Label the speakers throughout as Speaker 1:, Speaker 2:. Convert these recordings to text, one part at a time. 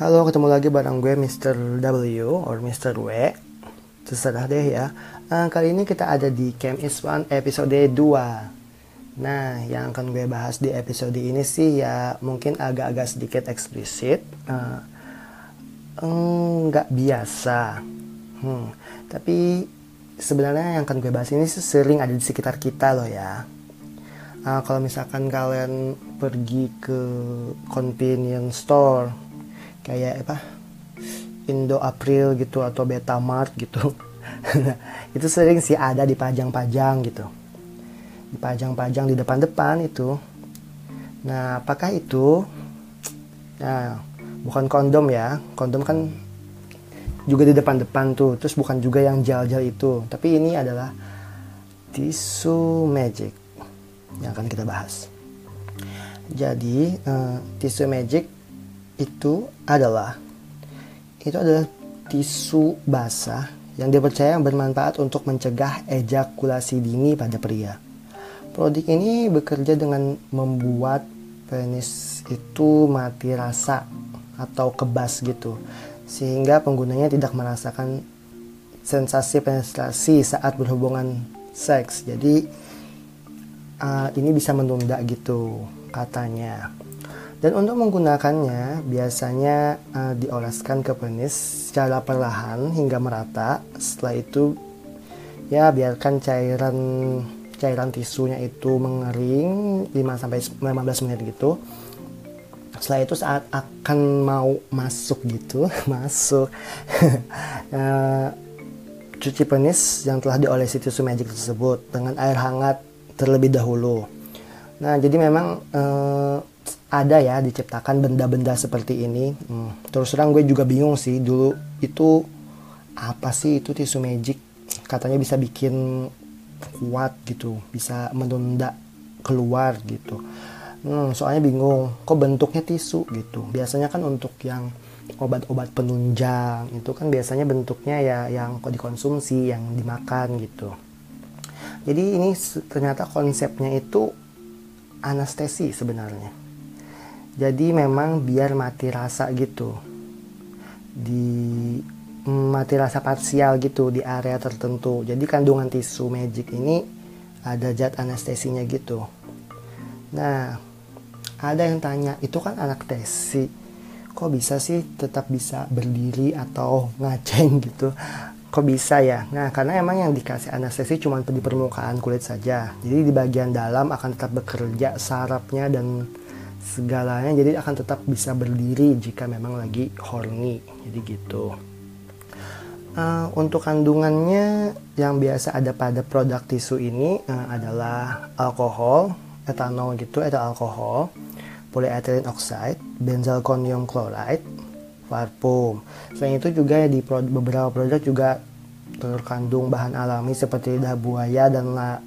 Speaker 1: Halo, ketemu lagi bareng gue Mr. W or Mr. W. Terserah deh ya. Uh, kali ini kita ada di Camp Is One episode 2. Nah, yang akan gue bahas di episode ini sih ya mungkin agak-agak sedikit eksplisit. Uh, nggak biasa. Hmm, tapi sebenarnya yang akan gue bahas ini sering ada di sekitar kita loh ya. Uh, kalau misalkan kalian pergi ke convenience store kayak apa Indo April gitu atau Betamart gitu. Itu sering sih ada di pajang-pajang gitu. Dipajang-pajang di depan-depan itu. Nah apakah itu? Nah bukan kondom ya. Kondom kan juga di depan-depan tuh. Terus bukan juga yang jal-jal itu. Tapi ini adalah tisu magic yang akan kita bahas. Jadi uh, tisu magic itu adalah itu adalah tisu basah yang dipercaya bermanfaat untuk mencegah ejakulasi dini pada pria. Produk ini bekerja dengan membuat penis itu mati rasa atau kebas gitu, sehingga penggunanya tidak merasakan sensasi penetrasi saat berhubungan seks. Jadi uh, ini bisa menunda gitu katanya. Dan untuk menggunakannya, biasanya uh, dioleskan ke penis secara perlahan hingga merata. Setelah itu, ya biarkan cairan cairan tisunya itu mengering 5 sampai 15 menit gitu. Setelah itu saat akan mau masuk gitu, masuk uh, cuci penis yang telah diolesi tisu magic tersebut dengan air hangat terlebih dahulu. Nah, jadi memang uh, ada ya diciptakan benda-benda seperti ini. Hmm. Terus terang gue juga bingung sih dulu itu apa sih itu tisu magic? Katanya bisa bikin kuat gitu, bisa menunda keluar gitu. Hmm, soalnya bingung, kok bentuknya tisu gitu. Biasanya kan untuk yang obat-obat penunjang itu kan biasanya bentuknya ya yang kok dikonsumsi, yang dimakan gitu. Jadi ini ternyata konsepnya itu anestesi sebenarnya jadi memang biar mati rasa gitu. Di mati rasa parsial gitu di area tertentu. Jadi kandungan tisu magic ini ada zat anestesinya gitu. Nah ada yang tanya itu kan anestesi kok bisa sih tetap bisa berdiri atau ngaceng gitu? Kok bisa ya? Nah karena emang yang dikasih anestesi cuma di permukaan kulit saja. Jadi di bagian dalam akan tetap bekerja sarapnya dan segalanya jadi akan tetap bisa berdiri jika memang lagi horny. Jadi gitu. Uh, untuk kandungannya yang biasa ada pada produk tisu ini uh, adalah alkohol etanol gitu etal alkohol polyethylene oxide benzalkonium chloride parfum selain itu juga di produk, beberapa produk juga terkandung bahan alami seperti lidah buaya dan la,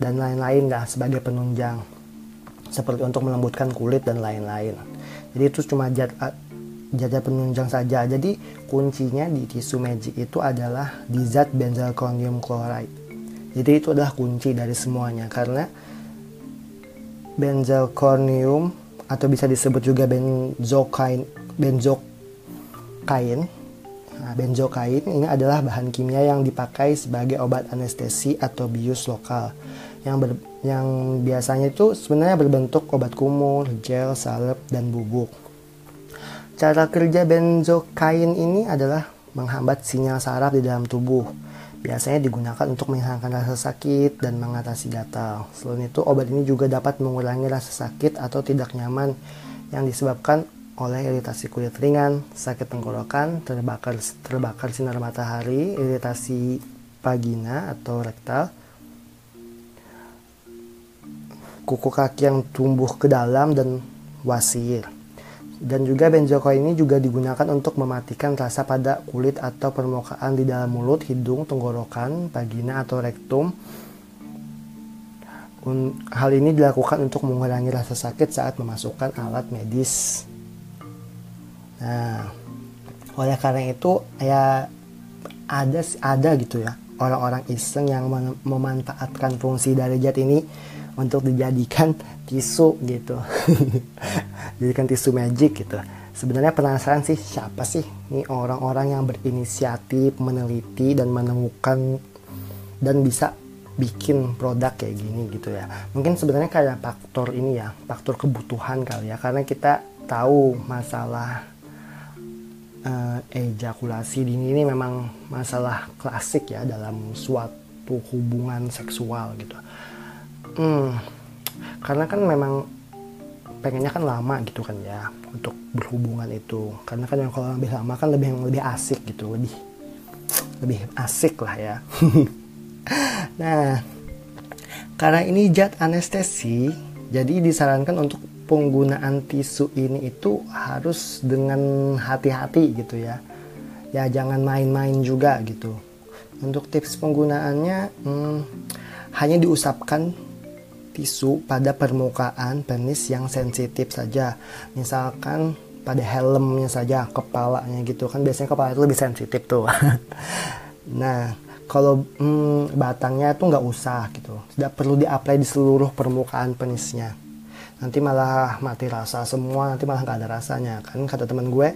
Speaker 1: dan lain-lain lah sebagai penunjang seperti untuk melembutkan kulit dan lain-lain. Jadi itu cuma zat zat penunjang saja. Jadi kuncinya di tisu magic itu adalah di zat benzalkonium chloride. Jadi itu adalah kunci dari semuanya karena benzalkonium atau bisa disebut juga benzokain benzokain Nah, benzokain ini adalah bahan kimia yang dipakai sebagai obat anestesi atau bius lokal yang ber, yang biasanya itu sebenarnya berbentuk obat kumur, gel, salep, dan bubuk. Cara kerja benzokain ini adalah menghambat sinyal saraf di dalam tubuh. Biasanya digunakan untuk menghilangkan rasa sakit dan mengatasi gatal. Selain itu, obat ini juga dapat mengurangi rasa sakit atau tidak nyaman yang disebabkan oleh iritasi kulit ringan, sakit tenggorokan, terbakar terbakar sinar matahari, iritasi vagina atau rektal, kuku kaki yang tumbuh ke dalam dan wasir. Dan juga benzokain ini juga digunakan untuk mematikan rasa pada kulit atau permukaan di dalam mulut, hidung, tenggorokan, vagina atau rektum. Hal ini dilakukan untuk mengurangi rasa sakit saat memasukkan alat medis. Nah, oleh karena itu ya ada ada gitu ya orang-orang iseng yang memanfaatkan fungsi dari zat ini untuk dijadikan tisu gitu. Jadikan tisu magic gitu. Sebenarnya penasaran sih siapa sih nih orang-orang yang berinisiatif meneliti dan menemukan dan bisa bikin produk kayak gini gitu ya. Mungkin sebenarnya kayak faktor ini ya faktor kebutuhan kali ya. Karena kita tahu masalah uh, ejakulasi dini ini memang masalah klasik ya dalam suatu hubungan seksual gitu hmm, karena kan memang pengennya kan lama gitu kan ya untuk berhubungan itu. Karena kan yang kalau lebih lama kan lebih lebih asik gitu lebih lebih asik lah ya. Nah karena ini zat anestesi jadi disarankan untuk penggunaan tisu ini itu harus dengan hati-hati gitu ya. Ya jangan main-main juga gitu. Untuk tips penggunaannya hmm, hanya diusapkan tisu pada permukaan penis yang sensitif saja. Misalkan pada helmnya saja, kepalanya gitu kan biasanya kepala itu lebih sensitif tuh. nah, kalau hmm, batangnya tuh nggak usah gitu, tidak perlu diapply di seluruh permukaan penisnya. Nanti malah mati rasa semua, nanti malah nggak ada rasanya kan kata teman gue,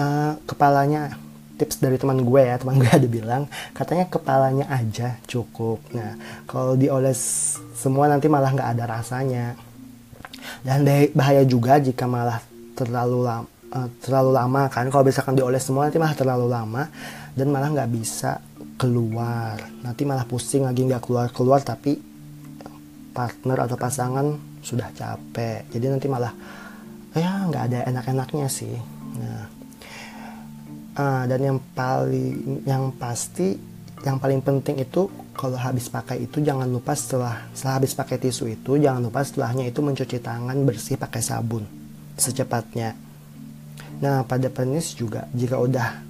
Speaker 1: uh, kepalanya tips dari teman gue ya teman gue ada bilang katanya kepalanya aja cukup. Nah kalau dioles semua nanti malah nggak ada rasanya. Dan bahaya juga jika malah terlalu lama uh, terlalu lama kan. Kalau misalkan dioles semua nanti malah terlalu lama dan malah nggak bisa keluar. Nanti malah pusing lagi nggak keluar keluar tapi partner atau pasangan sudah capek. Jadi nanti malah ya nggak ada enak-enaknya sih. Nah uh, dan yang paling yang pasti yang paling penting itu kalau habis pakai itu jangan lupa setelah setelah habis pakai tisu itu jangan lupa setelahnya itu mencuci tangan bersih pakai sabun secepatnya. Nah, pada penis juga jika udah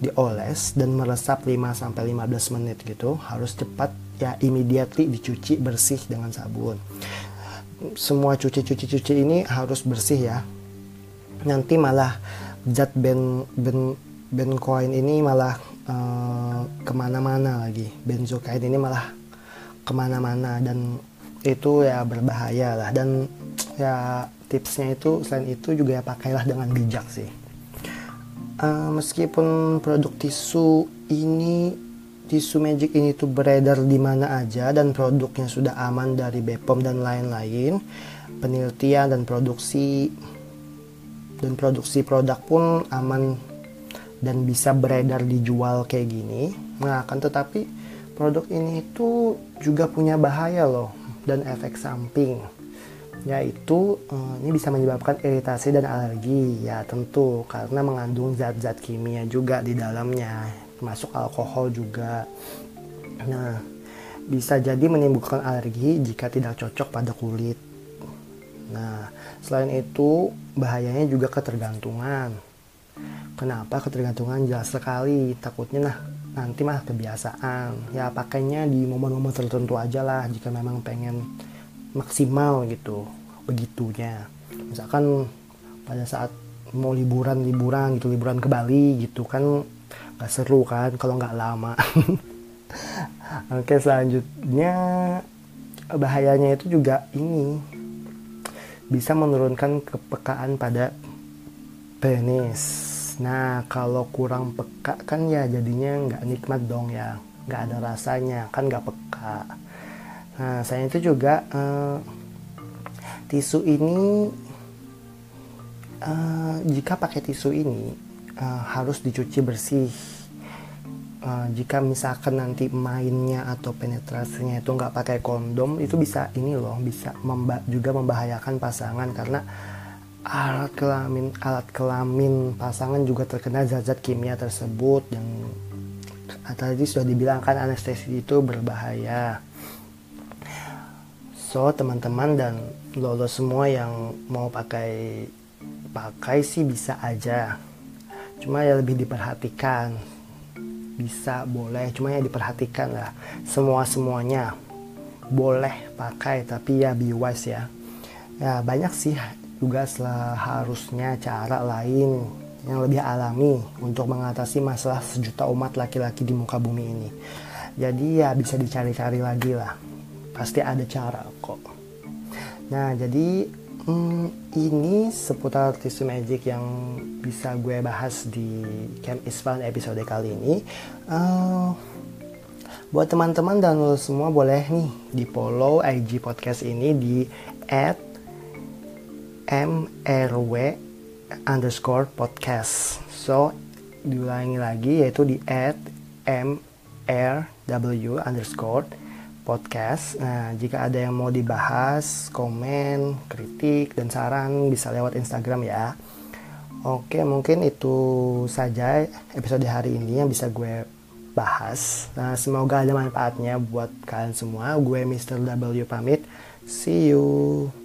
Speaker 1: dioles dan meresap 5 sampai 15 menit gitu, harus cepat ya immediately dicuci bersih dengan sabun. Semua cuci-cuci-cuci ini harus bersih ya. Nanti malah zat ben ben bencoin ini malah uh, ke mana-mana lagi. Benzokain ini malah ke mana-mana dan itu ya berbahaya lah. Dan ya tipsnya itu selain itu juga ya pakailah dengan bijak sih. Uh, meskipun produk tisu ini tisu magic ini tuh beredar di mana aja dan produknya sudah aman dari Bepom dan lain-lain penelitian dan produksi dan produksi produk pun aman dan bisa beredar dijual kayak gini. Nah, akan tetapi produk ini itu juga punya bahaya loh dan efek samping. Yaitu eh, ini bisa menyebabkan iritasi dan alergi. Ya tentu karena mengandung zat-zat kimia juga di dalamnya termasuk alkohol juga. Nah bisa jadi menimbulkan alergi jika tidak cocok pada kulit nah selain itu bahayanya juga ketergantungan. Kenapa ketergantungan jelas sekali, takutnya nah nanti mah kebiasaan. Ya pakainya di momen-momen tertentu aja lah jika memang pengen maksimal gitu, begitunya. Misalkan pada saat mau liburan-liburan gitu, liburan ke Bali gitu kan gak seru kan kalau nggak lama. Oke selanjutnya bahayanya itu juga ini bisa menurunkan kepekaan pada penis. Nah, kalau kurang peka kan ya jadinya nggak nikmat dong ya, nggak ada rasanya, kan nggak peka. Nah, saya itu juga uh, tisu ini uh, jika pakai tisu ini uh, harus dicuci bersih uh, jika misalkan nanti mainnya atau penetrasinya itu nggak pakai kondom itu bisa ini loh bisa memba juga membahayakan pasangan karena alat kelamin alat kelamin pasangan juga terkena zat-zat kimia tersebut yang tadi sudah dibilang kan anestesi itu berbahaya. So teman-teman dan lolo semua yang mau pakai pakai sih bisa aja. Cuma ya lebih diperhatikan bisa boleh. Cuma ya diperhatikan lah. Semua semuanya boleh pakai tapi ya be wise ya. Ya banyak sih juga harusnya cara lain yang lebih alami untuk mengatasi masalah sejuta umat laki-laki di muka bumi ini. Jadi ya bisa dicari-cari lagi lah. Pasti ada cara kok. Nah jadi Hmm, ini seputar tisu magic yang bisa gue bahas di Camp Isfan episode kali ini. Uh, buat teman-teman dan lo semua boleh nih di follow IG podcast ini di at mrw underscore podcast. So diulangi lagi yaitu di at mrw underscore podcast. Nah, jika ada yang mau dibahas, komen, kritik, dan saran bisa lewat Instagram ya. Oke, mungkin itu saja episode hari ini yang bisa gue bahas. Nah, semoga ada manfaatnya buat kalian semua. Gue Mr. W pamit. See you.